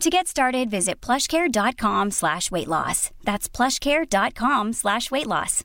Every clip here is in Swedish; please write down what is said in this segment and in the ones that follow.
To get started, visit plushcare.com slash weight loss. That's plushcare.com slash weight loss.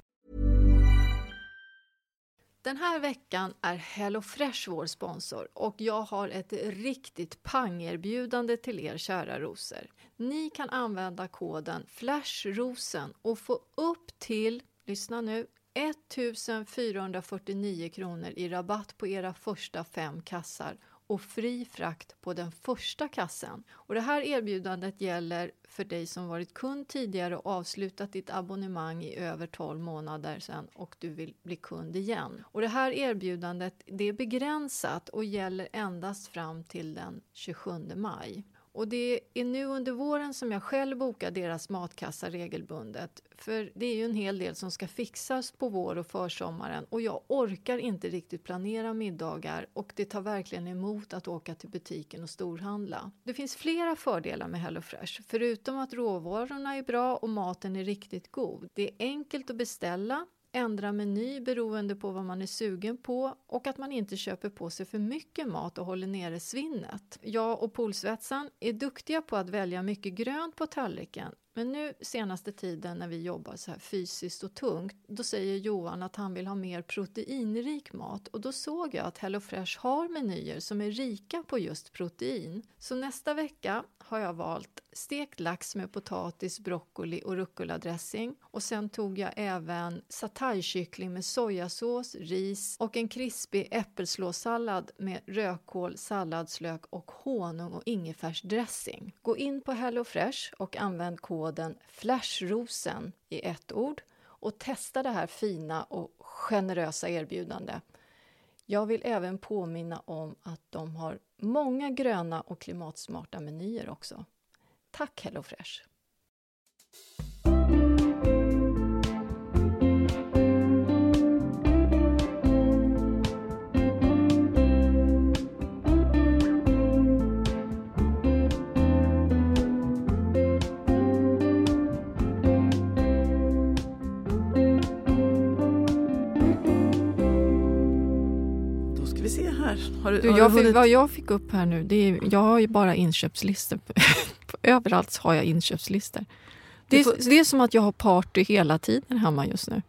Den här veckan är HelloFresh vår sponsor och jag har ett riktigt pangerbjudande till er kära rosor. Ni kan använda koden FLASHROSEN och få upp till, lyssna nu, 1449 kronor i rabatt på era första fem kassar och fri frakt på den första kassen. Och det här erbjudandet gäller för dig som varit kund tidigare och avslutat ditt abonnemang i över 12 månader sedan och du vill bli kund igen. Och det här erbjudandet det är begränsat och gäller endast fram till den 27 maj. Och det är nu under våren som jag själv bokar deras matkassa regelbundet. För det är ju en hel del som ska fixas på vår och försommaren och jag orkar inte riktigt planera middagar och det tar verkligen emot att åka till butiken och storhandla. Det finns flera fördelar med HelloFresh, förutom att råvarorna är bra och maten är riktigt god. Det är enkelt att beställa ändra meny beroende på vad man är sugen på och att man inte köper på sig för mycket mat och håller nere svinnet. Jag och Polsvetsan är duktiga på att välja mycket grönt på tallriken men nu senaste tiden när vi jobbar så här fysiskt och tungt, då säger Johan att han vill ha mer proteinrik mat och då såg jag att HelloFresh har menyer som är rika på just protein. Så nästa vecka har jag valt stekt lax med potatis, broccoli och rucola-dressing och sen tog jag även sataykyckling med sojasås, ris och en krispig äppelslåssallad med rödkål, salladslök och honung och ingefärsdressing. Gå in på HelloFresh och använd koden FLASHROSEN i ett ord och testa det här fina och generösa erbjudandet. Jag vill även påminna om att de har många gröna och klimatsmarta menyer också. Tack HelloFresh! Här. Har du, Du, har jag du fick, vad jag fick upp här nu, det är, jag har ju bara inköpslistor. Överallt har jag inköpslistor. Det är, får- det är som att jag har party hela tiden hemma just nu.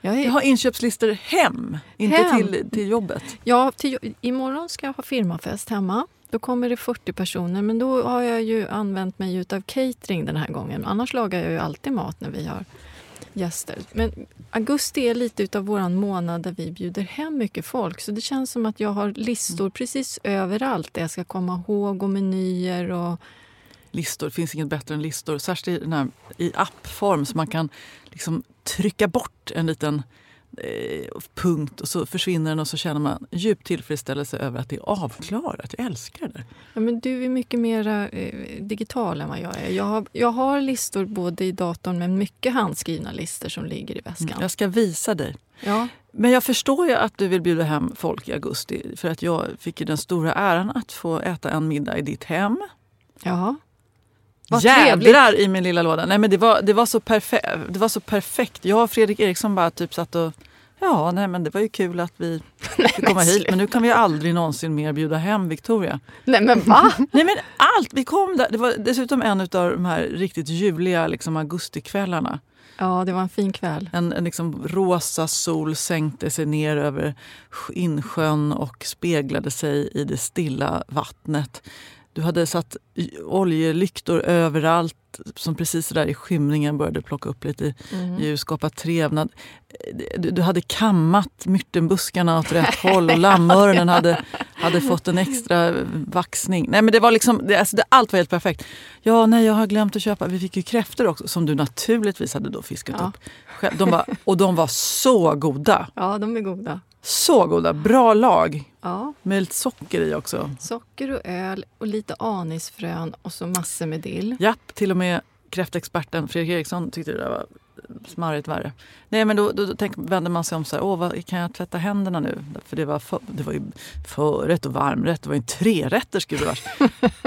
Jag är, Jag har inköpslistor hem, inte Hem? Till, till jobbet. Ja, till, imorgon ska jag ha firmafest hemma. Då kommer det 40 personer, men då har jag ju använt mig av catering den här gången. Annars lagar jag ju alltid mat när vi har gäster. Men augusti är lite utav våran månad där vi bjuder hem mycket folk. Så det känns som att jag har listor precis överallt där jag ska komma ihåg och menyer och Listor, det finns inget bättre än listor. Särskilt i, den här, i appform så man kan liksom trycka bort en liten eh, punkt och så försvinner den och så känner man djup tillfredsställelse över att det är avklarat. Jag älskar det. Ja, men du är mycket mer eh, digital än vad jag är. Jag har, jag har listor både i datorn men mycket handskrivna listor som ligger i väskan. Jag ska visa dig. Ja. Men jag förstår ju att du vill bjuda hem folk i augusti. För att jag fick den stora äran att få äta en middag i ditt hem. Jaha. Vad Jädrar i min lilla låda. Nej, men det, var, det, var så perfe- det var så perfekt. Jag och Fredrik Eriksson bara typ satt och Ja, nej men det var ju kul att vi fick komma hit. Men nu kan vi aldrig någonsin mer bjuda hem Victoria. Nej men va? Nej men allt! Vi kom där. Det var dessutom en av de här riktigt ljuvliga liksom, augustikvällarna. Ja, det var en fin kväll. En, en liksom rosa sol sänkte sig ner över insjön och speglade sig i det stilla vattnet. Du hade satt oljelyktor överallt som precis där i skymningen började plocka upp lite mm. ljus, skapa trevnad. Du, du, hade kammat myrtenbuskarna åt rätt håll och lammöronen hade, hade fått en extra vaxning. Nej, men det var liksom, det, alltså, det, allt var helt perfekt. Ja, nej, jag har glömt att köpa. Vi fick ju kräftor också som du naturligtvis hade då fiskat ja. upp. De var, och de var så goda. Ja, de är goda. Så goda. Bra lag. Ja. Med lite socker i också. Socker och öl och lite anisfrön och så massor med dill. Japp, till och med kräftexperten Fredrik Eriksson tyckte det var smarrigt värre. Nej, men då, då, då tänk, vänder man sig om så här, åh, vad, kan jag tvätta händerna nu? För det var, för, det var ju förrätt och varmrätt, det var ju en trerätters gubevars.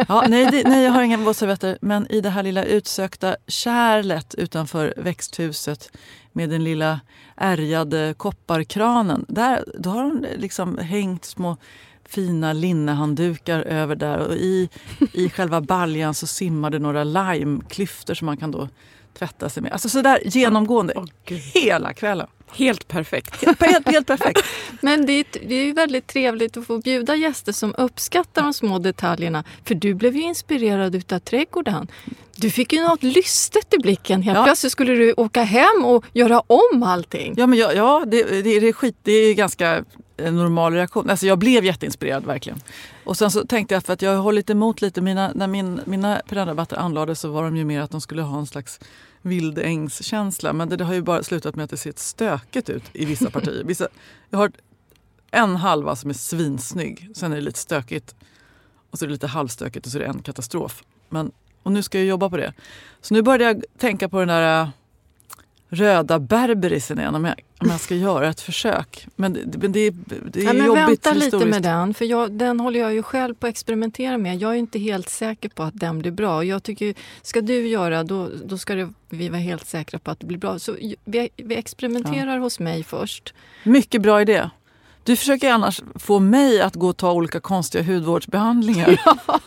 ja, nej, det, nej, jag har inga våtservetter, men i det här lilla utsökta kärlet utanför växthuset med den lilla ärgade kopparkranen. Där, då har de liksom hängt små fina linnehanddukar över där och i, i själva baljan så simmar det några limeklyftor som man kan då tvätta sig med. Alltså sådär genomgående oh, hela kvällen. Helt perfekt. Helt, helt perfekt. Men det är, det är väldigt trevligt att få bjuda gäster som uppskattar de små detaljerna. För du blev ju inspirerad av trädgården. Du fick ju något lystet i blicken. Helt ja. plötsligt skulle du åka hem och göra om allting. Ja, men ja, ja det, det, det, är skit. Det är ganska en normal reaktion. Alltså jag blev jätteinspirerad verkligen. Och sen så tänkte jag, för att jag har hållit emot lite, mina, när min, mina perennrabatter anlades så var de ju mer att de skulle ha en slags vildängskänsla. Men det, det, har ju bara slutat med att det ser stökigt ut i vissa partier. Vissa, jag har en halva som är svinsnygg, sen är det lite stökigt. Och så är det lite halvstökigt och så är det en katastrof. Men, och nu ska jag jobba på det. Så nu började jag tänka på den där röda berberisen igen om jag, om jag ska göra ett försök. Men det, det, det, det är ja, men jobbigt Vänta lite med den, för jag, den håller jag ju själv på att experimentera med. Jag är inte helt säker på att den blir bra. Jag tycker, ska du göra, då, då ska det, vi vara helt säkra på att det blir bra. Så vi, vi experimenterar ja. hos mig först. Mycket bra idé. Du försöker annars få mig att gå och ta olika konstiga hudvårdsbehandlingar. Ja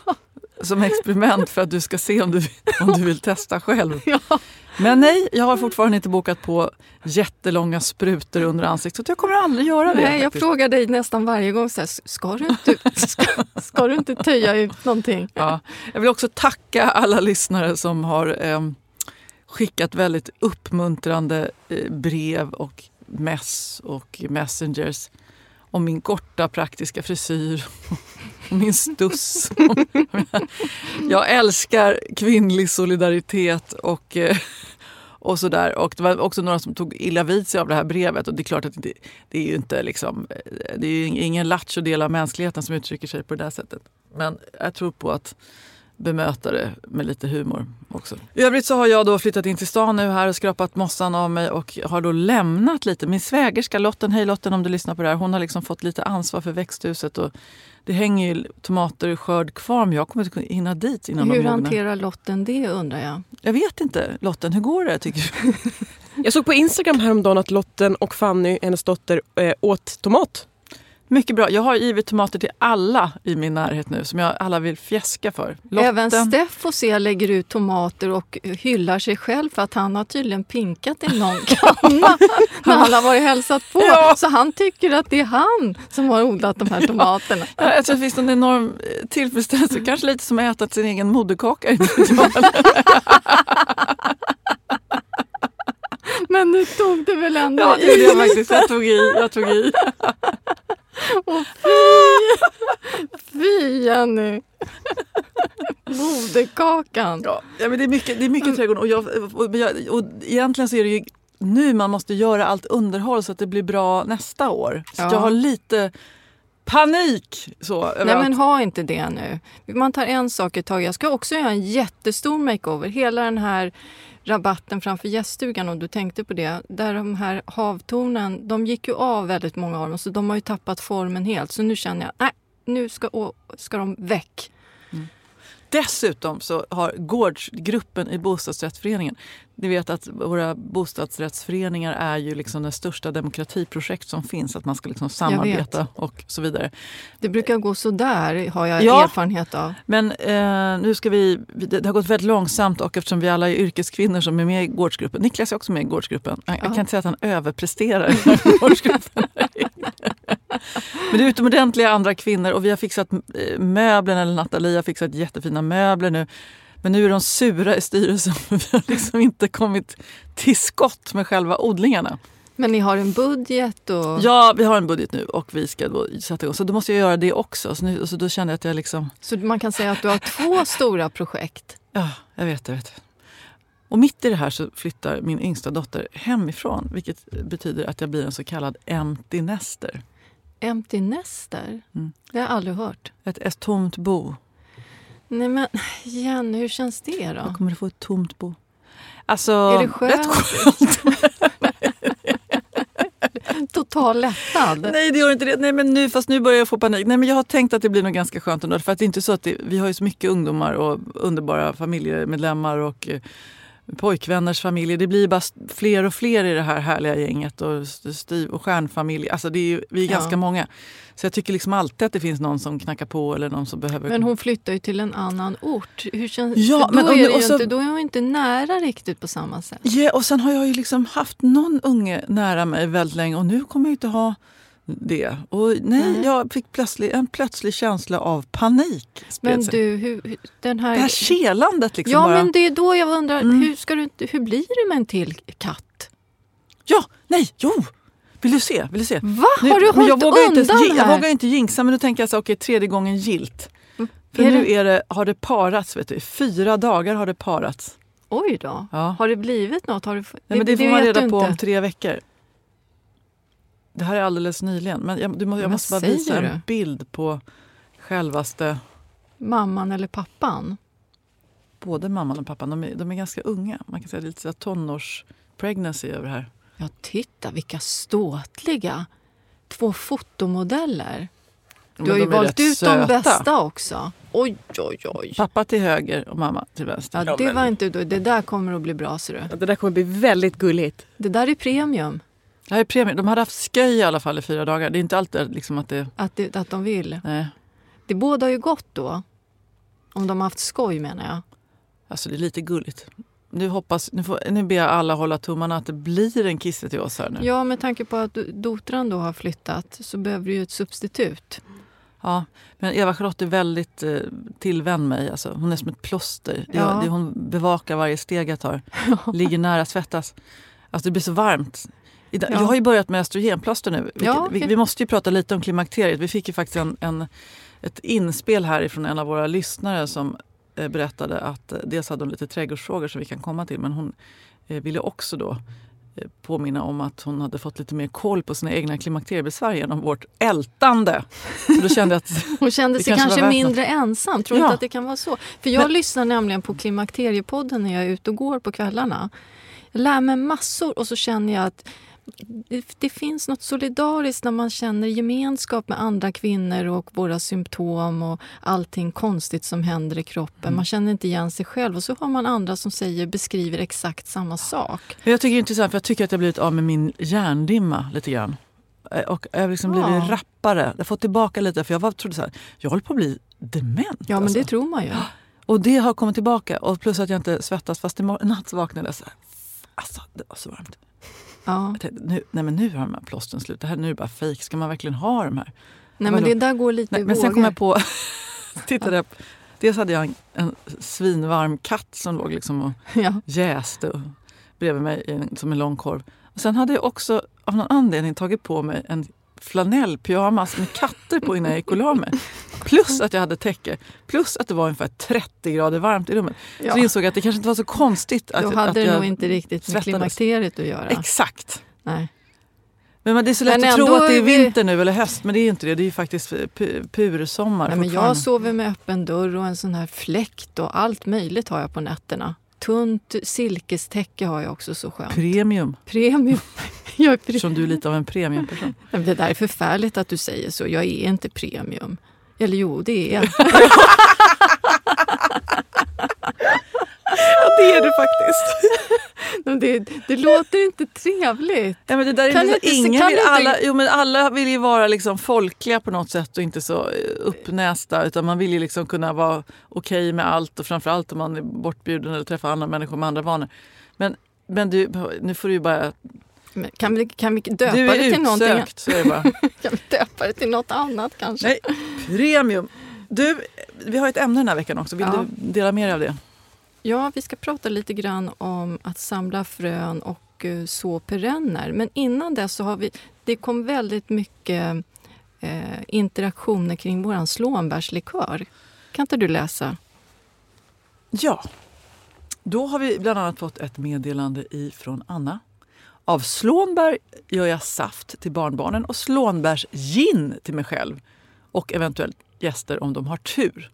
som experiment för att du ska se om du, om du vill testa själv. Ja. Men nej, jag har fortfarande inte bokat på jättelånga sprutor under ansiktet. Jag kommer aldrig göra det. Nej, jag frågar dig nästan varje gång, så här, ska, du inte, ska, ska, du inte töja ut någonting? Ja. Jag vill också tacka alla lyssnare som har eh, skickat väldigt uppmuntrande eh, brev och mess och messengers om min korta praktiska frisyr och min stuss. Jag älskar kvinnlig solidaritet och, eh, och sådär. Och det var också några som tog illa vid sig av det här brevet. Och det är klart att det, det är ju inte liksom, eh, det är ingen lattjo del av mänskligheten som uttrycker sig på det där sättet. Men jag tror på att bemöta det med lite humor också. I övrigt så har jag då flyttat in till stan nu här och skrapat mossan av mig och har då lämnat lite. Min svägerska Lotten, hej Lotten om du lyssnar på det här, hon har liksom fått lite ansvar för växthuset och det hänger ju tomater i skörd kvar men jag kommer inte hinna dit innan Hur de hanterar Lotten det undrar jag? Jag vet inte. Lotten, hur går det tycker du? jag såg på Instagram häromdagen att Lotten och Fanny, hennes dotter, äh, åt tomat. Mycket bra. Jag har givit tomater till alla i min närhet nu som jag alla vill fjäska för. Lotten. Även Steffo ser lägger ut tomater och hyllar sig själv för att han har tydligen pinkat i någon kanna när han har varit hälsat på. Ja. Så han tycker att det är han som har odlat de här tomaterna. Ja, jag tror det finns en enorm eh, tillfredsställelse. Kanske lite som att äta sin egen moderkaka. Men nu tog du väl ändå ja, i? Ja, det jag faktiskt. Jag tog i. Jag tog i. Och fy! Fy Jenny! Moderkakan. Ja, ja, men det är mycket, det är mycket trädgård. Och, jag, och, jag, och egentligen så är det ju nu man måste göra allt underhåll så att det blir bra nästa år. Så ja. jag har lite panik. Så, Nej men ha inte det nu. Man tar en sak i taget. Jag ska också göra en jättestor makeover. Hela den här rabatten framför gäststugan om du tänkte på det. Där de här havtornen, de gick ju av väldigt många av dem så de har ju tappat formen helt. Så nu känner jag, nej, nu ska, ska de väck. Dessutom så har gårdsgruppen i bostadsrättsföreningen, ni vet att våra bostadsrättsföreningar är ju liksom det största demokratiprojekt som finns, att man ska liksom samarbeta och så vidare. Det brukar gå så där har jag ja, erfarenhet av. Men eh, nu ska vi, det har gått väldigt långsamt och eftersom vi alla är yrkeskvinnor som är med i gårdsgruppen, Niklas är också med i gårdsgruppen, jag, jag kan inte säga att han överpresterar i gårdsgruppen. Men det är utomordentliga andra kvinnor och vi har fixat eh, möblerna, eller Nathalie har fixat jättefina möbler nu. Men nu är de sura i styrelsen för vi har liksom inte kommit till skott med själva odlingarna. Men ni har en budget och... Ja, vi har en budget nu och vi ska då sätta igång. Så då måste jag göra det också. Så, nu, så då kände jag att jag liksom... Så man kan säga att du har två stora projekt? Ja, jag vet, jag vet. Och mitt i det här så flyttar min yngsta dotter hemifrån. Vilket betyder att jag blir en så kallad empty nester. Empty nester? Mm. Det har jag aldrig hört. Ett, ett tomt bo. Nej men Jenny, hur känns det Jag då? kommer att få ett tomt bo. Alltså, Är det skönt? rätt skönt. Total lättnad? Nej, det gör inte det. Nej, men nu, fast nu börjar jag få panik. Nej, men jag har tänkt att det blir nog ganska skönt ändå. För att det är inte så att det, vi har ju så mycket ungdomar och underbara familjemedlemmar och eh, pojkvänners familjer. Det blir bara fler och fler i det här härliga gänget. Och, styv och stjärnfamilj. Alltså det är ju, vi är Ja. ganska många. Så jag tycker liksom alltid att det finns någon som knackar på eller någon som behöver... Men hon flyttar ju till en annan ort. Hur känns, Ja, då, men om är och så- inte, då är hon inte nära riktigt på samma sätt. Ja, och sen har jag ju liksom haft någon unge nära mig väldigt länge och nu kommer jag inte ha det. Och nej, Nej. jag fick plötsligt, en plötslig känsla av panik. Men du, hur, den här... det här kelandet liksom ja, bara. men det är då jag undrar, Mm. hur, ska du, hur blir det med en till katt? Ja, nej, jo! Vill du se? Vill du se? Va? Nu- har du hållit jag vågar undan inte, Jag här? vågar inte jinxa men nu tänker jag så okej tredje gången gilt. För Är nu det- är det, har det parats, vet du. I fyra dagar har det parats. Oj då. Ja. Har det blivit något? Har du, Nej, men det, får man reda på inte. om tre veckor. Det här är alldeles nyligen. Men jag, du, må- jag måste bara visa du? en bild på självaste Mamman eller pappan? både mamman och pappan. De är, de är ganska unga. Man kan säga lite tonårs-pregnancy över det här. Ja, titta vilka ståtliga två fotomodeller. Du Men har ju valt ut söta. de bästa också. Oj, oj, oj. Pappa till höger och mamma till vänster. Ja, det var inte. Det där kommer att bli bra, ser du. Ja, Det där kommer bli väldigt gulligt. Det där är premium. Är premium. De hade haft sköj i alla fall i fyra dagar. Det är inte alltid liksom att det... Att, det, att de vill. Nej. Det båda ju gott då. Om de har haft skoj menar jag. Alltså det är lite gulligt. Nu, hoppas, nu, får, nu ber jag alla hålla tummarna att det blir en kisse till oss här nu. Ja, med tanke på att dotran då har flyttat så behöver du ju ett substitut. Ja, men Eva-Charlotte är väldigt eh, tillvänd mig. Alltså, hon är som ett plåster. Det, Ja. det, hon bevakar varje steg jag tar. Ligger nära, svettas. Alltså, det blir så varmt. Ja. Jag har ju börjat med östrogenplåster nu. Vilket, Ja, vi, okej. vi måste ju prata lite om klimakteriet. Vi fick ju faktiskt en, en, ett inspel här ifrån en av våra lyssnare som eh, berättade att eh, dels hade hon lite trädgårdsfrågor som vi kan komma till men hon eh, ville också då eh, påminna om att hon hade fått lite mer koll på sina egna klimakteriebesvär genom vårt ältande. Så då kände att Hon kände sig kanske kanske, mindre ensam. Tror Ja. inte att det kan vara så. För jag Men- lyssnar nämligen på Klimakteriepodden när jag är ute och går på kvällarna. Jag lär mig massor och så känner jag att det, det finns något solidariskt när man känner gemenskap med andra kvinnor och våra symptom och allting konstigt som händer i kroppen. Mm. Man känner inte igen sig själv och så har man andra som säger, beskriver exakt samma sak. Jag tycker det är intressant för jag tycker att jag blivit av med min hjärndimma lite grann. Eh, Och jag har liksom Ja. blivit rappare. Jag har fått tillbaka lite för jag var, trodde så här, jag håller på att bli dement. Ja, men alltså. det tror man ju. Och det har kommit tillbaka. Och plus att jag inte svettas. Fast i natt vaknade jag så här, alltså det var så varmt. Ja. Tänkte, nu, nej men nu har de här plåstren slut. Det här nu är det bara fejk. Ska man verkligen ha de här? Nej, men det där går lite Nej, men sen kom jag på, tittade jag, dels hade jag en, en svinvarm katt som låg liksom och Ja. jäste och bredvid mig en, som en lång korv. Och sen hade jag också av någon anledning tagit på mig en flanellpyjamas med katter på innan jag gick och la mig. Plus att jag hade täcke. Plus att det var ungefär 30 grader varmt i rummet. Så Ja. jag insåg att det kanske inte var så konstigt att, Då att hade det jag... nog inte riktigt med svettades. klimakteriet att göra. Exakt. Nej. Men det är så lätt Men att tro att det är är vi- vinter nu eller höst men det är inte det. Det är ju faktiskt pu- pursommar Nej, men jag sover med öppen dörr och en sån här fläkt och allt möjligt har jag på nätterna. Tunt silkestäcke har jag också så skönt. Premium. Premium. Eftersom du är lite av en premiumperson. Det där är förfärligt att du säger så. Jag är inte premium. Eller jo, det är jag. Ja, det är du faktiskt. Men det, det låter inte trevligt. Ja, men det där är Kan inte, inte- ingen vill, alla, jo, men alla vill ju vara liksom folkliga på något sätt och inte så eh, uppnästa. Utan man vill ju liksom kunna vara okej med allt och framförallt om man är bortbjuden eller träffar andra människor med andra vanor. Men, men du, nu får du ju bara Men kan, vi, kan vi döpa Du det är till någonting? utsökt, så är det bara. Kan vi döpa det till något annat kanske? Nej, premium. Du, vi har ett ämne den här veckan också. Vill Ja. du dela med dig av det? Ja, vi ska prata lite grann om att samla frön och eh, så perenner. Men innan dess så har vi... Det kom väldigt mycket eh, interaktioner kring vår slånbärslikör. Kan inte du läsa? Ja. Då har vi bland annat fått ett meddelande ifrån Anna. Av slånbär gör jag saft till barnbarnen och slånbärsgin till mig själv och eventuellt gäster om de har tur.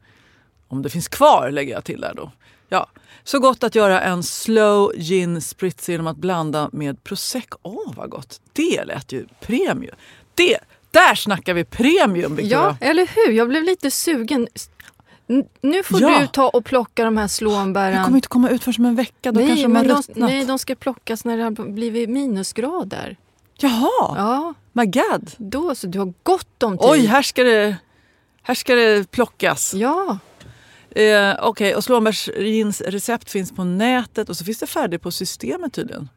Om det finns kvar lägger jag till där då. Ja, så gott att göra en slow gin spritz genom att blanda med prosecco. Åh, vad gott! Det lät ju premium. Det, där snackar vi premium, Victoria. Ja, eller hur? Jag blev lite sugen. N- Nu får Ja. du ta och plocka de här slånbären. kommer inte komma ut för som en vecka. Då kanske Nej, de har men de, ruttnat. nej, de ska plockas när det har blivit minusgrader. Jaha, Ja, my god. då så. Du har gott om tid. Oj, här ska det, här ska det plockas. Ja, Eh, Okej, och slånbärsgins recept finns på nätet och så finns det färdigt på systemet tydligen.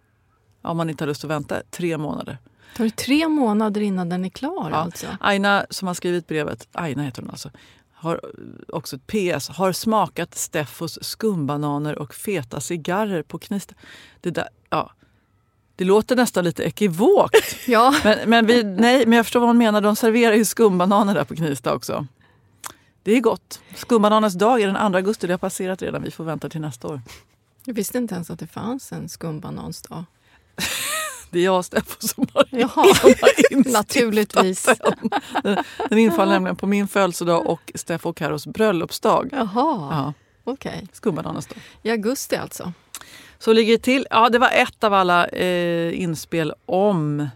Om man inte har lust att vänta tre månader. tar det tre månader innan den är klar Ja. alltså. Aina som har skrivit brevet, Aina heter hon alltså, har också ett PS. Har smakat Steffos skumbananer och feta cigarrer på Knivsta. Det, där, ja, det låter nästan lite ekivokt. Ja, Men, men, vi, nej, men jag förstår vad hon menar. De serverar ju skumbananer där på Knivsta också. Det är gott. Skumbananernas dag är den 2 augusti. Det har passerat redan. Vi får vänta till nästa år. jag visste inte ens att det fanns en skumbanansdag. Det är jag och Steffo som har, Jaha, som har naturligtvis. Den, den, infaller nämligen på min födelsedag och Steffo och Carros bröllopsdag. Jaha, Ja, okej. skumbananernas dag. I augusti alltså. Så ligger det till. Ja, det var ett av alla eh, inspel om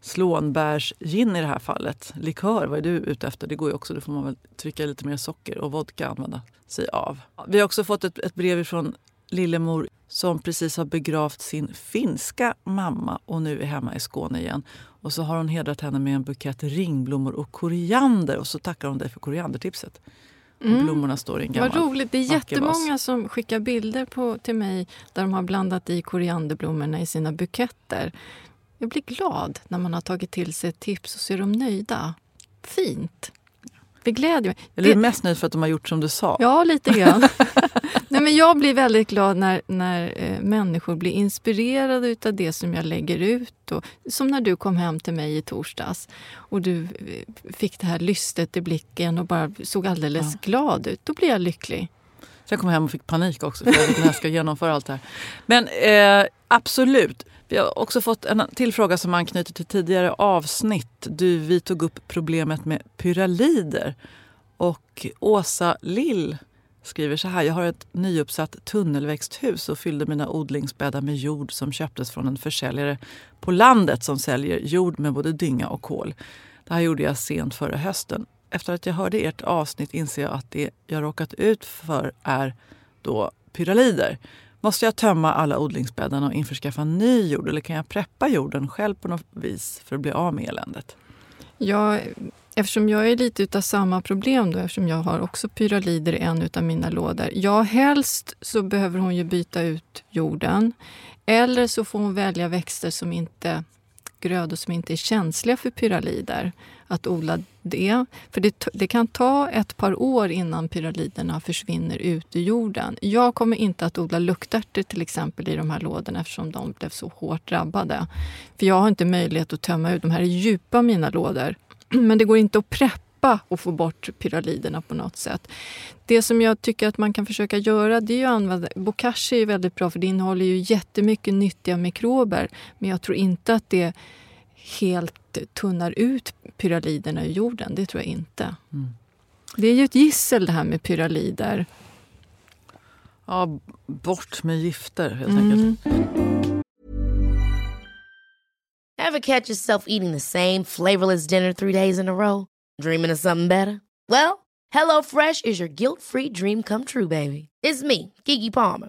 slånbärsgin i det här fallet. Likör, vad är du ute efter? Det går ju också. Då får man väl trycka lite mer socker och vodka använda sig av. Vi har också fått ett, ett brev från Lillemor som precis har begravt sin finska mamma och nu är hemma i Skåne igen. Och så har hon hedrat henne med en bukett ringblommor och koriander och så tackar hon dig för koriandertipset. Och blommorna står i en gammal Vad roligt. Det är jättemånga vas. som skickar bilder på, till mig där de har blandat i korianderblommorna i sina buketter. Jag blir glad när man har tagit till sig ett tips och så är de nöjda. Fint. Det gläder mig. Eller är du mest nöjd för att de har gjort som du sa? Ja, lite grann. Nej, men jag blir väldigt glad när, när eh, människor blir inspirerade av det som jag lägger ut. Och, som när du kom hem till mig i torsdags och du eh, fick det här lystet i blicken och bara såg alldeles glad ut. Då blir jag lycklig. Jag kom hem och fick panik också för jag vet när jag ska genomföra allt det här. Men eh, absolut. Vi har också fått en till fråga som anknyter till tidigare avsnitt. Du, vi tog upp problemet med pyralider. Och Åsa Lill skriver så här. Jag har ett nyuppsatt tunnelväxthus och fyllde mina odlingsbäddar med jord som köptes från en försäljare på landet som säljer jord med både dynga och kol. Det här gjorde jag sent förra hösten. Efter att jag hörde ert avsnitt inser jag att det jag råkat ut för är då pyralider. Måste jag tömma alla odlingsbäddarna och införskaffa ny jord eller kan jag preppa jorden själv på något vis för att bli av med eländet? Ja, eftersom jag är lite utav samma problem då, eftersom jag har också pyralider i en utav mina lådor. Ja, helst så behöver hon ju byta ut jorden. Eller så får hon välja växter som inte grödor som inte är känsliga för pyralider. Att odla det. För det, det kan ta ett par år innan pyraliderna försvinner ut ur jorden. Jag kommer inte att odla luktärtor till exempel i de här lådorna eftersom de blev så hårt drabbade. För jag har inte möjlighet att tömma ut. De här är djupa mina lådor. Men det går inte att preppa och få bort pyraliderna på något sätt. Det som jag tycker att man kan försöka göra det är ju att använda... Bokashi är väldigt bra för det innehåller ju jättemycket nyttiga mikrober. Men jag tror inte att det helt tunnar ut pyraliderna ur jorden. Det tror jag inte. Det är ju ett gissel det här med pyralider. Ja, bort med gifter helt Mm. enkelt. Ever catch yourself eating the same flavorless dinner three days in a row? Dreaming of something better? Well, HelloFresh is your guilt-free dream come true, baby. It's me, Kiki Palmer.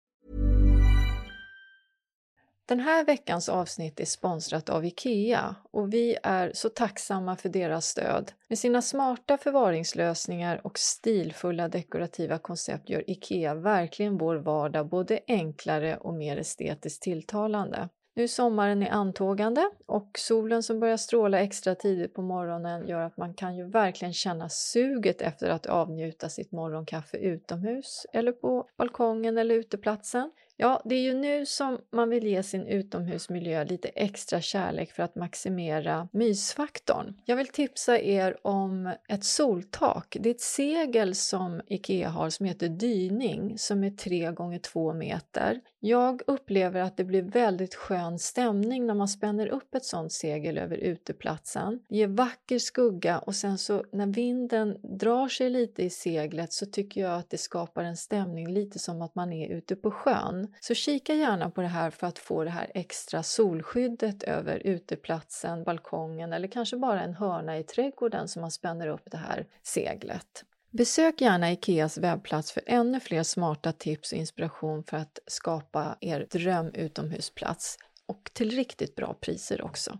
Den här veckans avsnitt är sponsrat av IKEA och vi är så tacksamma för deras stöd. Med sina smarta förvaringslösningar och stilfulla dekorativa koncept gör IKEA verkligen vår vardag både enklare och mer estetiskt tilltalande. Nu är sommaren i antågande och solen som börjar stråla extra tidigt på morgonen gör att man kan ju verkligen känna suget efter att avnjuta sitt morgonkaffe utomhus eller på balkongen eller uteplatsen. Ja, det är ju nu som man vill ge sin utomhusmiljö lite extra kärlek för att maximera mysfaktorn. Jag vill tipsa er om ett soltak. Det är ett segel som IKEA har som heter Dyning som är 3 gånger 2 meter. Jag upplever att det blir väldigt skön stämning när man spänner upp ett sånt segel över uteplatsen. Det ger vacker skugga och sen så när vinden drar sig lite i seglet så tycker jag att det skapar en stämning lite som att man är ute på sjön. Så kika gärna på det här för att få det här extra solskyddet över uteplatsen, balkongen eller kanske bara en hörna i trädgården som man spänner upp det här seglet. Besök gärna Ikeas webbplats för ännu fler smarta tips och inspiration för att skapa er dröm utomhusplats och till riktigt bra priser också.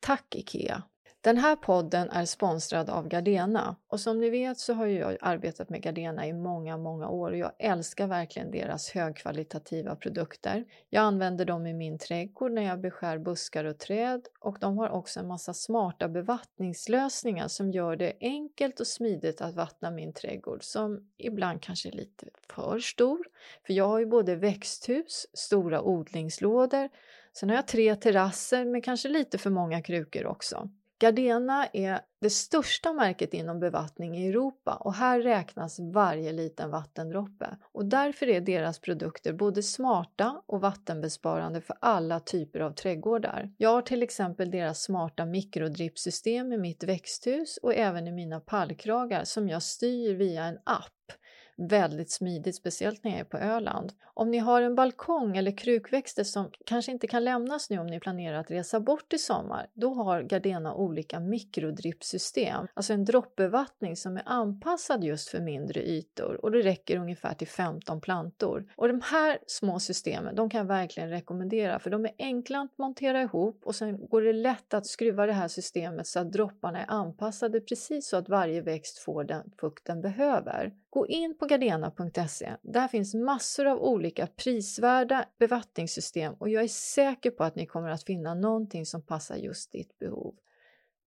Tack Ikea! Den här podden är sponsrad av Gardena och som ni vet så har jag arbetat med Gardena i många, många år och jag älskar verkligen deras högkvalitativa produkter. Jag använder dem i min trädgård när jag beskär buskar och träd och de har också en massa smarta bevattningslösningar som gör det enkelt och smidigt att vattna min trädgård som ibland kanske är lite för stor. För jag har ju både växthus, stora odlingslådor, sen har jag tre terrasser med kanske lite för många krukor också. Gardena är det största märket inom bevattning i Europa och här räknas varje liten vattendroppe. Och därför är deras produkter både smarta och vattenbesparande för alla typer av trädgårdar. Jag har till exempel deras smarta mikrodrippsystem i mitt växthus och även i mina pallkragar som jag styr via en app väldigt smidigt, speciellt när jag är på Öland. Om ni har en balkong eller krukväxter som kanske inte kan lämnas nu om ni planerar att resa bort i sommar, då har Gardena olika mikrodrippsystem, alltså en droppbevattning som är anpassad just för mindre ytor och det räcker ungefär till 15 plantor. Och de här små systemen, de kan jag verkligen rekommendera för de är enkla att montera ihop och sen går det lätt att skruva det här systemet så att dropparna är anpassade precis så att varje växt får den fukt den behöver. Gå in på gardena.se. Där finns massor av olika prisvärda bevattningssystem och jag är säker på att ni kommer att finna någonting som passar just ditt behov.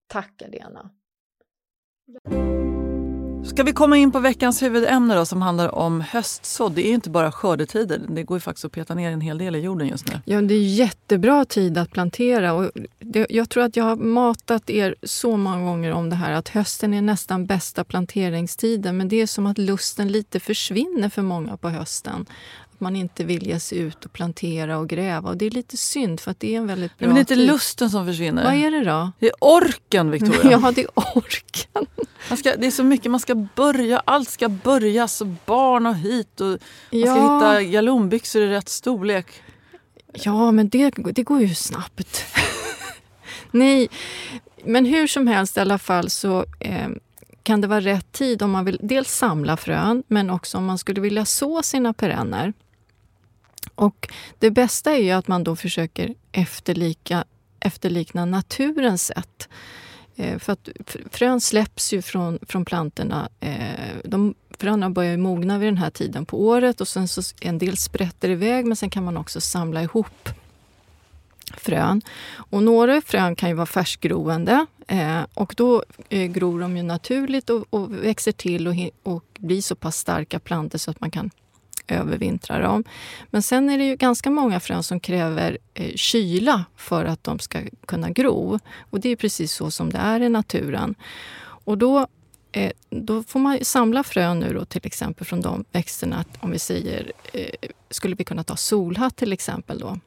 Tack Gardena! Ska vi komma in på veckans huvudämne då, som handlar om höstsådd? Det är inte bara skördetider, det går ju faktiskt att peta ner en hel del i jorden just nu. Ja, det är jättebra tid att plantera. Och det, jag tror att jag har matat er så många gånger om det här att hösten är nästan bästa planteringstiden. Men det är som att lusten lite försvinner för många på hösten man inte vill ge sig ut och plantera och gräva. Och Det är lite synd för att det är en väldigt bra Men det är inte tid. lusten som försvinner. Vad är det då? Det är orken Victoria. Ja, det är orken. Man ska, det är så mycket man ska börja, allt ska börjas barn och hit och man ska Ja. hitta galonbyxor i rätt storlek. Ja, men det, det går ju snabbt. Nej, men hur som helst i alla fall så eh, kan det vara rätt tid om man vill dels samla frön men också om man skulle vilja så sina perenner. Och det bästa är ju att man då försöker efterlika, efterlikna naturens sätt. Eh, för att frön släpps ju från, från plantorna. Eh, de, fröna börjar ju mogna vid den här tiden på året och sen så en del sprätter iväg men sen kan man också samla ihop frön. Och några frön kan ju vara färskgroende eh, och då eh, gror de ju naturligt och, och växer till och, och blir så pass starka plantor så att man kan övervintra dem. Men sen är det ju ganska många frön som kräver eh, kyla för att de ska kunna gro. Och det är precis så som det är i naturen. Och då eh, då får man samla frön nu då, till exempel från de växterna. Om vi säger, eh, skulle vi kunna ta solhatt till exempel då.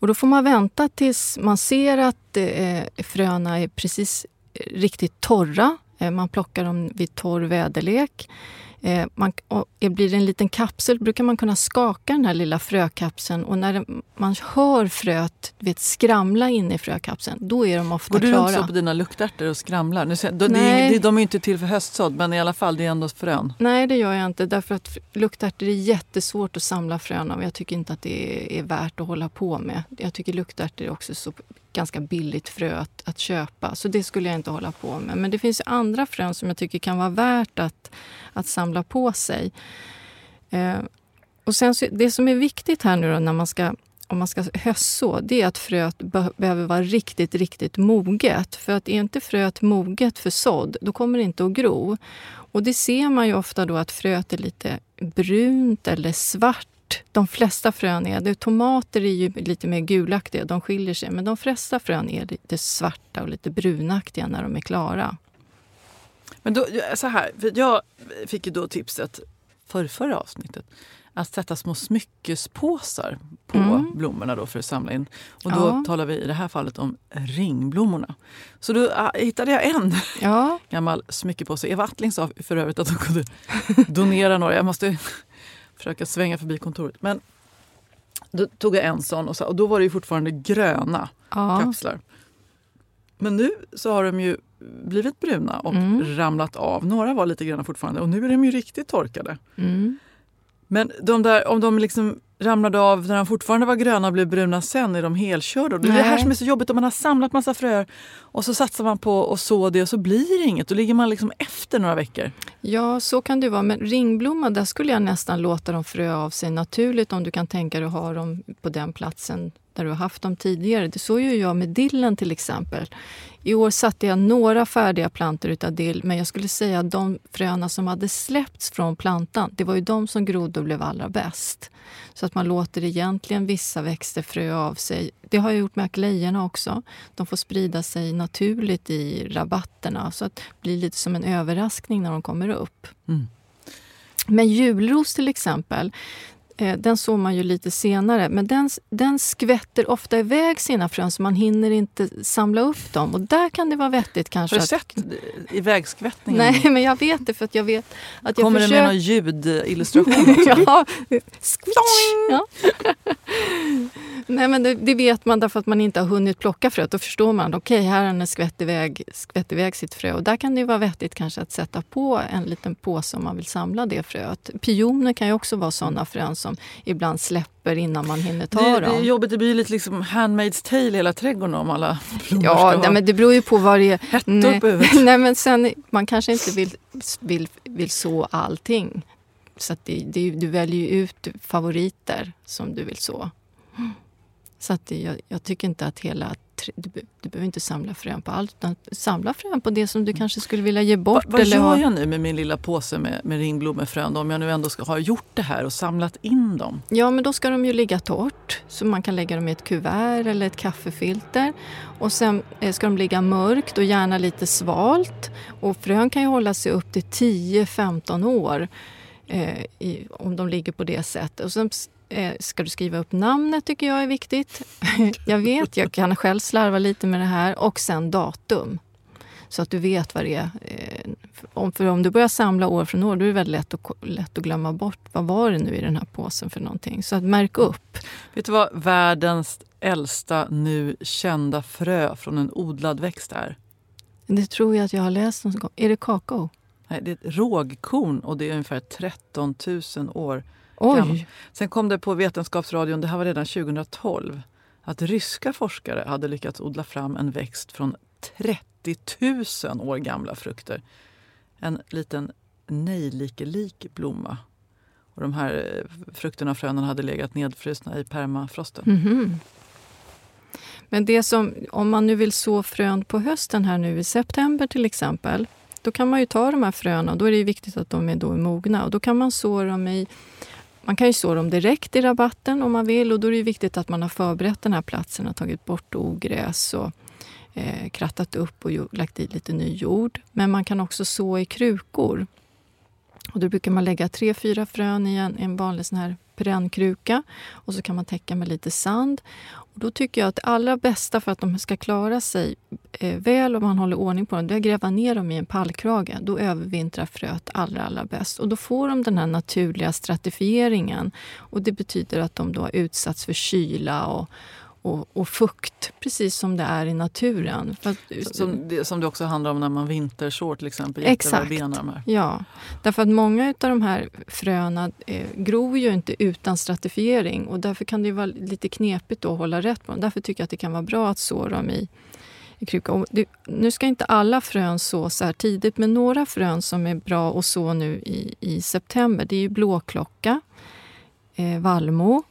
Och då får man vänta tills man ser att eh, fröna är precis eh, riktigt torra. Eh, man plockar dem vid torr väderlek. Eh, man, blir det en liten kapsel brukar man kunna skaka den här lilla frökapseln och när man hör fröet vet, skramla inne i frökapseln, då är de ofta Går klara. Går du runt på dina luktärtor och skramlar? Nu, de, Nej. de är inte till för höstsådd, men i alla fall, det är ändå frön. Nej, det gör jag inte. Därför att luktärtor är jättesvårt att samla frön av. Jag tycker inte att det är värt att hålla på med. Jag tycker luktärtor är också så ganska billigt frö att, att, köpa. Så det skulle jag inte hålla på med. Men det finns andra frön som jag tycker kan vara värt att, att samla på sig. Eh, och sen så, det som är viktigt här nu då, när man ska om man ska höstså, det är att fröet be behöver vara riktigt, riktigt moget. För att är inte fröet moget för sådd, då kommer det inte att gro. Och det ser man ju ofta då att fröet är lite brunt eller svart de flesta frön är det. Tomater är ju lite mer gulaktiga, de skiljer sig. Men de flesta frön är lite svarta och lite brunaktiga när de är klara. Men då, så här, jag fick ju då tipset för förra avsnittet att sätta små smyckespåsar på mm. blommorna då för att samla in. Och då ja. talar vi i det här fallet om ringblommorna. Så då äh, hittade jag en ja. gammal smyckepåse. Eva Attling sa för övrigt att hon kunde donera några. Jag måste försöka svänga förbi kontoret. Men då tog jag en sån och, så, och då var det fortfarande gröna ja. kapslar. Men nu så har de ju blivit bruna och mm. ramlat av. Några var lite gröna fortfarande och nu är de ju riktigt torkade. Mm. Men de där, om de liksom ramlade av när de fortfarande var gröna och blev bruna sen, är de helkörda? Det är det här som är så jobbigt om man har samlat massa fröer och så satsar man på att så det och så blir det inget. Då ligger man liksom efter några veckor. Ja, så kan det vara. Men ringblomma, där skulle jag nästan låta dem frö av sig naturligt om du kan tänka dig att ha dem på den platsen där du har haft dem tidigare. Det så gör jag med dillen till exempel. I år satte jag några färdiga plantor utav dill men jag skulle säga att de fröna som hade släppts från plantan, det var ju de som grodde och blev allra bäst. Så att man låter egentligen vissa växter frö av sig. Det har jag gjort med aklejorna också. De får sprida sig naturligt i rabatterna så att det blir lite som en överraskning när de kommer upp. Mm. Men julros till exempel, den såg man ju lite senare. Men den, den skvätter ofta iväg sina frön så man hinner inte samla upp dem. Och där kan det vara vettigt kanske. Har du sett att... ivägskvättningen? Nej, men jag vet det för att jag vet att jag Kommer försöker... det med någon ljudillustration ja. ja. Nej, men det, det, vet man därför att man inte har hunnit plocka fröet. Då förstår man okej, okay, här har den skvätt iväg, skvätt iväg sitt frö. Och där kan det vara vettigt kanske att sätta på en liten påse om man vill samla det fröet. Pioner kan ju också vara såna frön som ibland släpper innan man hinner ta det, dem. Det är jobbigt, det blir lite liksom Handmaid's tale hela trädgården om alla blommor Ja, nej, men det beror ju på vad det är. Nej, nej, men sen, man kanske inte vill, vill, vill så allting. Så det, det, du väljer ju ut favoriter som du vill så. Så att jag, jag, tycker inte att hela... Du, du behöver inte samla frön på allt, utan samla frön på det som du kanske skulle vilja ge bort. Va, vad eller gör ha... jag nu med min lilla påse med, med ringblommefrön om jag nu ändå ska ha gjort det här och samlat in dem? Ja, men då ska de ju ligga torrt. Så man kan lägga dem i ett kuvert eller ett kaffefilter. Och sen eh, ska de ligga mörkt och gärna lite svalt. Och frön kan ju hålla sig upp till 10-15 år. Eh, i, om de ligger på det sättet. Och sen Eh, ska du skriva upp namnet tycker jag är viktigt. jag vet, jag kan själv slarva lite med det här. Och sen datum. Så att du vet vad det är. Eh, för om du börjar samla år från år, då är det väldigt lätt att, lätt att glömma bort. Vad var det nu i den här påsen för någonting? Så att märk upp. Vet du vad världens äldsta nu kända frö från en odlad växt är? Det tror jag att jag har läst någon gång. Är det kakao? Nej, det är ett rågkorn och det är ungefär 13 000 år Oj. Sen kom det på Vetenskapsradion, det här var redan 2012, att ryska forskare hade lyckats odla fram en växt från 30 000 år gamla frukter. En liten nejlikelik blomma. Och de här eh, frukterna och fröna hade legat nedfrusna i permafrosten. Mm -hmm. Men det som, om man nu vill så frön på hösten här nu i september till exempel, då kan man ju ta de här fröna. Då är det viktigt att de är då mogna. Och då kan man så dem i man kan ju så dem direkt i rabatten om man vill och då är det viktigt att man har förberett den här platsen och tagit bort ogräs och eh, krattat upp och lagt i lite ny jord. Men man kan också så i krukor. Och då brukar man lägga tre, fyra frön i en, en vanlig sån här perennkruka och så kan man täcka med lite sand. Och då tycker jag att det allra bästa för att de ska klara sig eh, väl om man håller ordning på dem, det är att gräva ner dem i en pallkrage. Då övervintrar fröet allra, allra bäst. Och då får de den här naturliga stratifieringen. Och det betyder att de då har utsatts för kyla och, och, och fukt, precis som det är i naturen. Att, Som det, som det också handlar om när man vintersår till exempel. Exakt. Här. Ja, därför att många av de här fröna eh, gror ju inte utan stratifiering och därför kan det vara lite knepigt då att hålla rätt på dem. Därför tycker jag att det kan vara bra att så dem i, i kruka. Det, nu ska inte alla frön så så här tidigt, men några frön som är bra att så nu i, i september, det är ju blåklocka, eh, vallmo,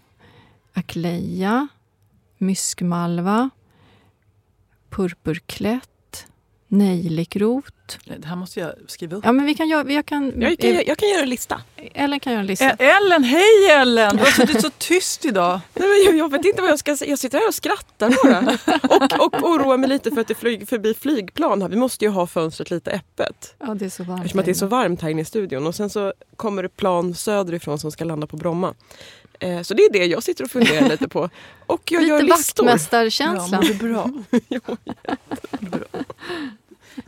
akleja, myskmalva, purpurklätt, nejlikrot. Det här måste jag skriva upp. Ja, men vi kan göra, jag kan, Jag kan, jag kan göra en lista. Ellen kan göra en lista. Ellen, hej Ellen! Du har suttit så tyst idag. Nej, men jag, jag vet inte vad jag ska säga. Jag sitter här och skrattar bara. och, och oroar mig lite för att det flyger förbi flygplan här. Vi måste ju ha fönstret lite öppet. Ja, det är så varmt. Eftersom att det är så varmt här inne i studion. Och sen så kommer det plan söderifrån som ska landa på Bromma. Eh, så det är det jag sitter och funderar lite på. Och jag inne. gör Lite listor. vaktmästarkänsla. Ja, bra. bra.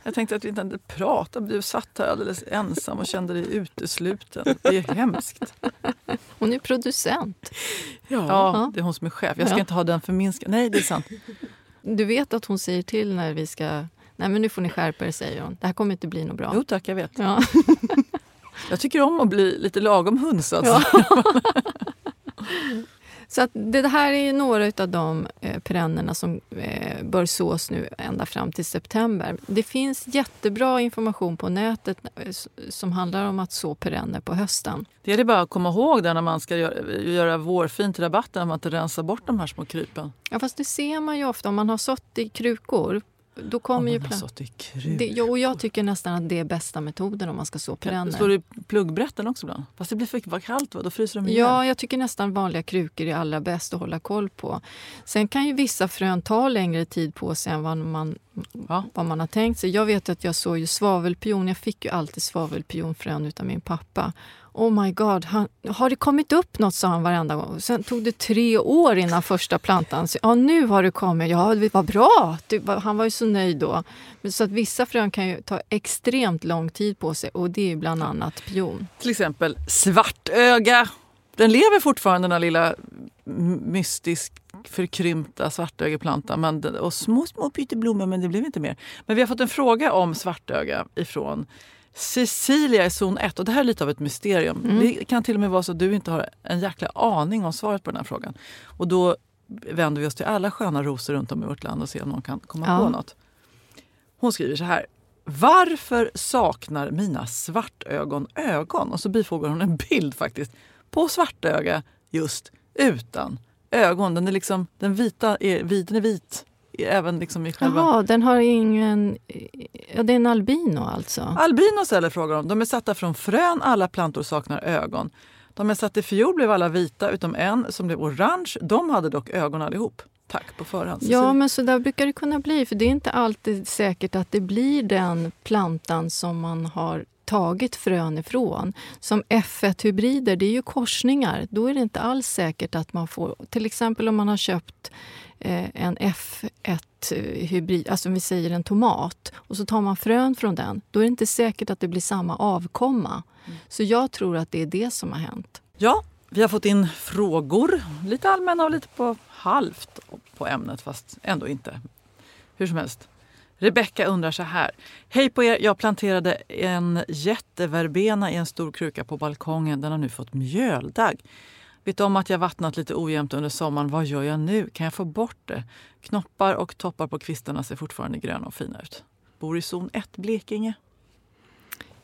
Jag tänkte att vi inte hade pratat. Du satt här alldeles ensam och kände dig utesluten. Det är hemskt. Hon är producent. Ja. Ja, det är hon som är chef. Jag ska Ja. inte ha den förminskad. Nej, det är sant. Du vet att hon säger till när vi ska... Nej, men nu får ni skärpa er, säger hon. Det här kommer inte bli något bra. Jo tack, jag vet. Ja. Jag tycker om att bli lite lagom hunsad. Ja. Så att det här är några av de eh, perennerna som eh, bör sås nu ända fram till september. Det finns jättebra information på nätet eh, som handlar om att så perenner på hösten. Det är det bara att komma ihåg där när man ska göra, göra vårfint i rabatten, att man inte rensar bort de här små krypen. Ja, fast det ser man ju ofta om man har sått i krukor. Då Om kommer ju kruk. det, och jag tycker nästan att det är bästa metoden om man ska så perenner. Står det i pluggbrätten också ibland? Fast det blir för kallt, va? då fryser de ihjäl. Ja, jag tycker nästan vanliga krukor är allra bäst att hålla koll på. Sen kan ju vissa frön ta längre tid på sig än vad man, Ja. vad man har tänkt sig. Jag vet att jag såg ju svavelpion. Jag fick ju alltid svavelpionfrön utav min pappa. Oh my god, han, har det kommit upp något? sa han varenda gång. Sen tog det tre år innan första plantan. Så, ja, nu har det kommit. Ja, det var bra. Du, Han var ju så nöjd då. Men Så att vissa frön kan ju ta extremt lång tid på sig och det är ju bland annat pion. Till exempel svartöga. Den lever fortfarande den här lilla mystisk förkrympta svartögeplanta Men, och små, små pytteblommor, men det blev inte mer. Men vi har fått en fråga om svartöga ifrån Cecilia i zon 1. Och det här är lite av ett mysterium. Mm. Det kan till och med vara så att du inte har en jäkla aning om svaret på den här frågan. Och då vänder vi oss till alla sköna rosor runt om i vårt land och ser om någon kan komma Ja. på något. Hon skriver så här. Varför saknar mina svartögon ögon? Och så bifogar hon en bild faktiskt på svartöga just utan ögon. Den är liksom, den vita är, vit, den är vit även liksom i själva... Jaha, den har ingen... Ja, det är en albino alltså? Albino ställer frågan om. De är satta från frön, alla plantor saknar ögon. De jag satte i fjol blev alla vita utom en som blev orange. De hade dock ögon allihop. Tack på förhand. Ja, men så där brukar det kunna bli. För det är inte alltid säkert att det blir den plantan som man har tagit frön ifrån. Som F1-hybrider, det är ju korsningar. Då är det inte alls säkert att man får... Till exempel om man har köpt eh, en F1-hybrid, alltså vi säger en tomat, och så tar man frön från den. Då är det inte säkert att det blir samma avkomma. Så jag tror att det är det som har hänt. Ja, vi har fått in frågor. Lite allmänna och lite på halvt på ämnet, fast ändå inte. Hur som helst. Rebecka undrar så här. Hej på er! Jag planterade en jätteverbena i en stor kruka på balkongen. Den har nu fått mjöldagg. Vet om att jag vattnat lite ojämnt under sommaren. Vad gör jag nu? Kan jag få bort det? Knoppar och toppar på kvistarna ser fortfarande gröna och fina ut. Bor i zon 1, Blekinge.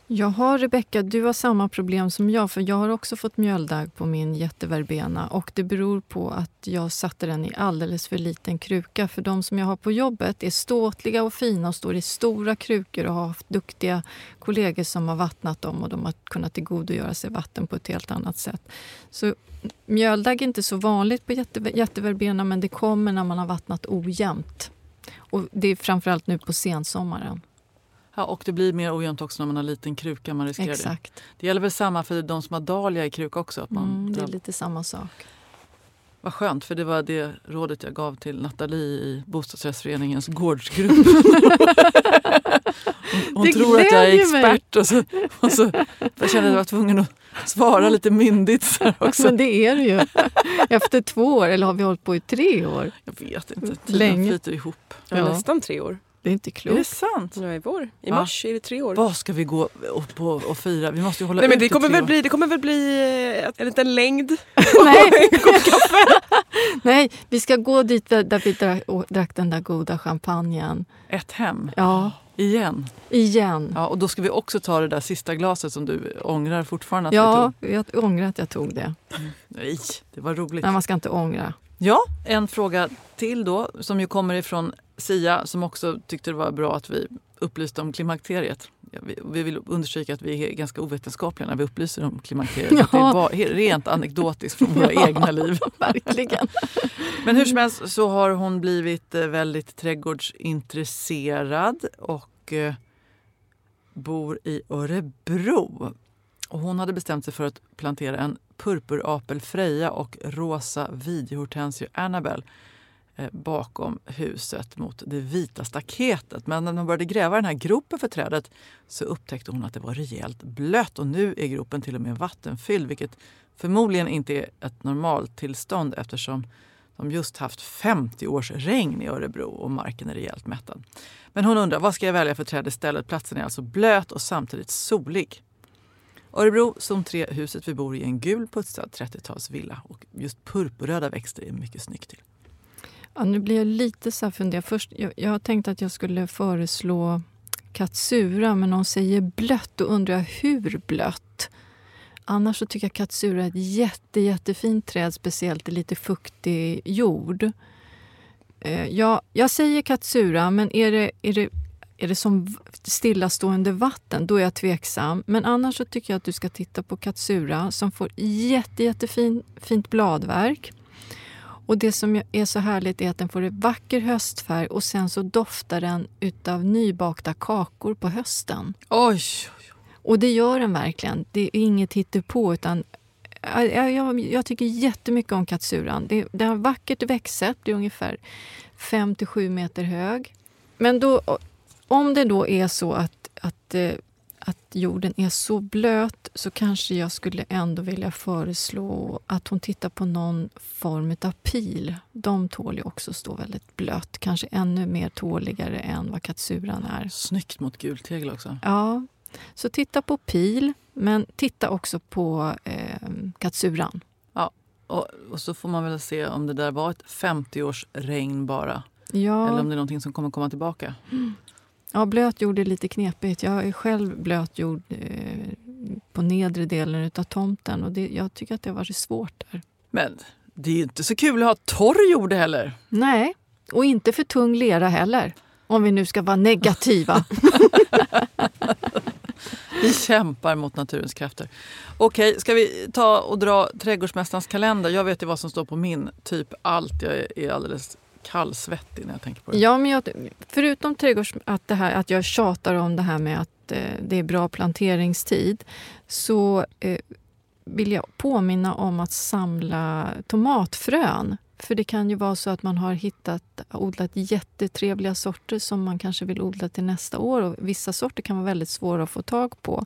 Jaha, Rebecka, du har samma problem som jag. för Jag har också fått mjöldagg på min jätteverbena. Och Det beror på att jag satte den i alldeles för liten kruka. För De som jag har på jobbet är ståtliga och fina och står i stora krukor och har haft duktiga kollegor som har vattnat dem och de har kunnat tillgodogöra sig vatten på ett helt annat sätt. Så Mjöldagg är inte så vanligt på jätte, jätteverbena men det kommer när man har vattnat ojämnt. Och det är framförallt nu på sensommaren. Ja, och det blir mer ojämnt också när man har liten kruka. Man riskerar Exakt. det. Det gäller väl samma för de som har dahlia i kruka också? Att man Mm, det är lite samma sak. Vad skönt, för det var det rådet jag gav till Nathalie i bostadsrättsföreningens gårdsgrupp. hon hon tror att jag är mig. expert och så, och så jag kände att jag var tvungen att svara lite myndigt. Så här också. Men det är det ju. Efter två år, eller har vi hållit på i tre år? Jag vet inte, tiden Länge. flyter ihop. Ja. Nästan tre år. Det är inte Är det klokt. sant? Ja, i vår. I Va? mars är det tre år. Vad ska vi gå och, på och fira? Vi måste ju hålla Nej, men det, kommer väl år. bli, det kommer väl bli eh, en liten längd. Nej. Nej, vi ska gå dit där vi drack, och drack den där goda champagnen. Ett hem, Ja, igen. igen. Ja, och då ska vi också ta det där sista glaset som du ångrar fortfarande att Ja, jag ångrar att jag tog det. Nej, det var roligt. Nej, man ska inte ångra. Ja, en fråga till då som ju kommer ifrån Sia som också tyckte det var bra att vi upplyste om klimakteriet. Vi, vi vill understryka att vi är ganska ovetenskapliga när vi upplyser om klimakteriet. Ja. Det är bara, rent anekdotiskt från våra Ja. egna liv. Verkligen. Men hur som helst så har hon blivit eh, väldigt trädgårdsintresserad och eh, bor i Örebro. Och hon hade bestämt sig för att plantera en purpurapel Freja och rosa videohortensio Annabelle Eh, bakom huset mot det vita staketet. Men när hon började gräva den här gropen för trädet så upptäckte hon att det var rejält blött och nu är gropen till och med vattenfylld vilket förmodligen inte är ett normaltillstånd eftersom de just haft 50 års regn i Örebro och marken är rejält mättad. Men hon undrar vad ska jag välja för träd istället? Platsen är alltså blöt och samtidigt solig. Örebro, zon 3, huset vi bor i är en gul putsad 30-talsvilla och just purpurröda växter är mycket snyggt till. Ja, nu blir jag lite så här funderad. Först, jag, jag har tänkt att jag skulle föreslå katsura, men hon säger blött. Då undrar jag hur blött? Annars så tycker jag katsura är ett jätte, jättefint träd, speciellt i lite fuktig jord. Eh, jag, jag säger katsura, men är det, är det, är det som stillastående vatten, då är jag tveksam. Men annars så tycker jag att du ska titta på katsura som får jätte, jättefint fint bladverk. Och det som är så härligt är att den får en vacker höstfärg och sen så doftar den utav nybakta kakor på hösten. Oj! Och det gör den verkligen. Det är inget hittepå utan jag, jag, jag tycker jättemycket om katsuran. Det, det har vackert växtsätt, det är ungefär 5-7 meter hög. Men då, om det då är så att, att, eh, att jorden är så blöt så kanske jag skulle ändå vilja föreslå att hon tittar på någon form av pil. De tål ju också stå väldigt blött, kanske ännu mer tåligare än vad katsuran är. Snyggt mot gultegel också. Ja, så titta på pil, men titta också på eh, katsuran. Och, och så får man väl se om det där var ett 50 års regn bara. Ja, Eller om det är någonting som kommer komma tillbaka. Ja, blöt jord är lite knepigt. Jag är själv blöt jord eh, på nedre delen av tomten och det, jag tycker att det har varit svårt där. Men det är ju inte så kul att ha torr jord heller. Nej, och inte för tung lera heller. Om vi nu ska vara negativa. Vi kämpar mot naturens krafter. Okej, ska vi ta och dra trädgårdsmästarens kalender? Jag vet ju vad som står på min. Typ allt. Jag är- är alldeles kallsvettig när jag tänker på det. Ja, men jag, förutom trädgårds, att, det här, att jag tjatar om det här med att eh, det är bra planteringstid så eh, vill jag påminna om att samla tomatfrön. För det kan ju vara så att man har hittat odlat jättetrevliga sorter som man kanske vill odla till nästa år. Och vissa sorter kan vara väldigt svåra att få tag på.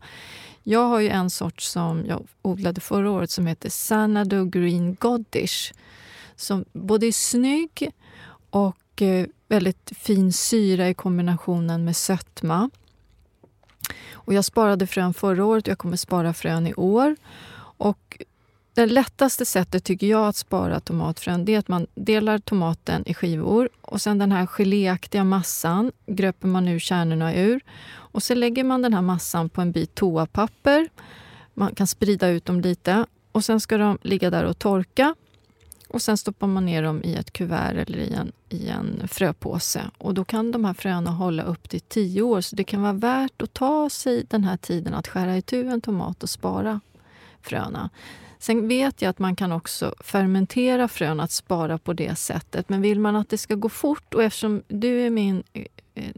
Jag har ju en sort som jag odlade förra året som heter Sanado Green Goddish. Som både är snygg och eh, väldigt fin syra i kombinationen med sötma. Och jag sparade frön förra året och jag kommer spara frön i år. Och det lättaste sättet tycker jag att spara tomatfrön det är att man delar tomaten i skivor och sen den här geléaktiga massan gröper man ur kärnorna ur. Och sen lägger man den här massan på en bit toapapper. Man kan sprida ut dem lite och sen ska de ligga där och torka. Och sen stoppar man ner dem i ett kuvert eller i en, i en fröpåse. Och då kan de här fröna hålla upp till tio år. Så det kan vara värt att ta sig den här tiden att skära itu en tomat och spara fröna. Sen vet jag att man kan också fermentera frön, att spara på det sättet. Men vill man att det ska gå fort, och eftersom du är min eh,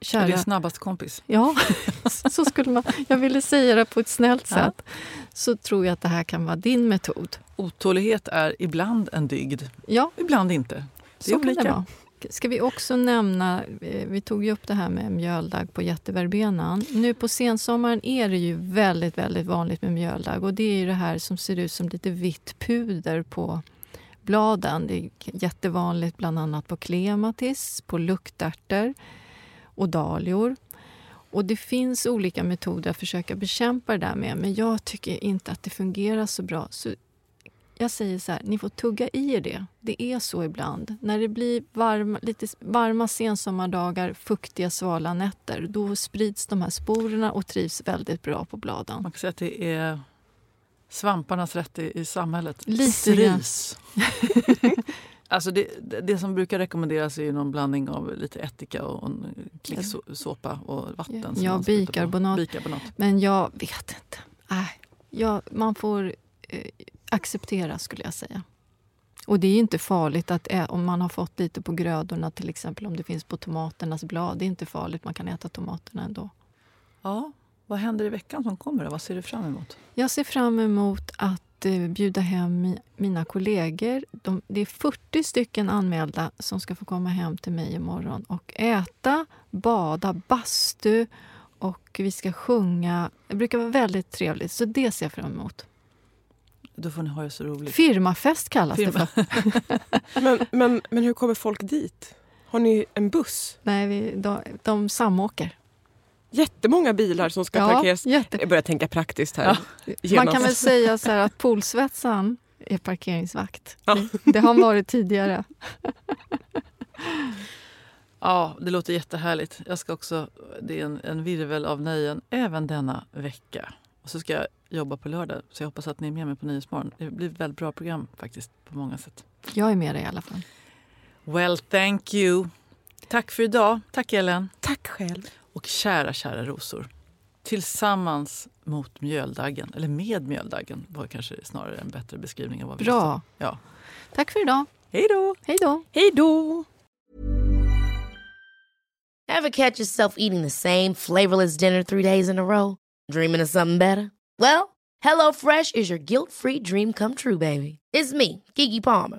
kära... Är din snabbaste kompis? Ja, så skulle man, jag ville säga det på ett snällt sätt. Så tror jag att det här kan vara din metod. Otålighet är ibland en dygd, ja. ibland inte. Det är så olika. Kan det vara. Ska vi också nämna, eh, vi tog ju upp det här med mjöldagg på jätteverbenan. Nu på sensommaren är det ju väldigt, väldigt vanligt med mjöldagg och det är ju det här som ser ut som lite vitt puder på bladen. Det är jättevanligt bland annat på klematis, på luktärtor och dahlior. Och det finns olika metoder att försöka bekämpa det där med, men jag tycker inte att det fungerar så bra. Så jag säger så här, ni får tugga i er det. Det är så ibland. När det blir varma, lite varma sensommardagar, fuktiga svala nätter, då sprids de här sporerna och trivs väldigt bra på bladen. Man kan säga att det är svamparnas rätt i, i samhället. Lite Stris. alltså det, det som brukar rekommenderas är någon blandning av lite ättika och en klick såpa och vatten. Ja, bikarbonat. bikarbonat. Men jag vet inte. Äh, ja, man får eh, acceptera skulle jag säga. Och det är inte farligt att ä- om man har fått lite på grödorna, till exempel om det finns på tomaternas blad. Det är inte farligt, man kan äta tomaterna ändå. Ja, vad händer i veckan som kommer? Vad ser du fram emot? Jag ser fram emot att bjuda hem mi- mina kollegor. De, det är 40 stycken anmälda som ska få komma hem till mig imorgon och äta, bada, bastu och vi ska sjunga. Det brukar vara väldigt trevligt, så det ser jag fram emot. Då får ni ha det så roligt. Firmafest kallas Firma. det för. Men, men, men hur kommer folk dit? Har ni en buss? Nej, vi, de, de samåker. Jättemånga bilar som ska Ja, parkeras. jätte- Jag börjar tänka praktiskt här. Man Genast. kan väl säga så här att poolsvetsan är parkeringsvakt. Ja. Det, det har han varit tidigare. Ja, det låter jättehärligt. Jag ska också, det är en, en virvel av nöjen även denna vecka. Och så ska jag jobba på lördag, så jag hoppas att ni är med mig på Nyhetsmorgon. Det blir ett väldigt bra program faktiskt, på många sätt. Jag är med dig i alla fall. Well, thank you. Tack för idag. Tack Ellen. Tack själv. Och kära, kära rosor. Tillsammans mot mjöldaggen, eller med mjöldaggen var kanske snarare en bättre beskrivning av vad vi Bra. Ja. Tack för idag. Hej då! Hej då. Hej då! Ever catch yourself eating the same flavorless dinner three days in a row? Dreaming of something better? Well, HelloFresh is your guilt-free dream come true, baby. It's me, Kiki Palmer.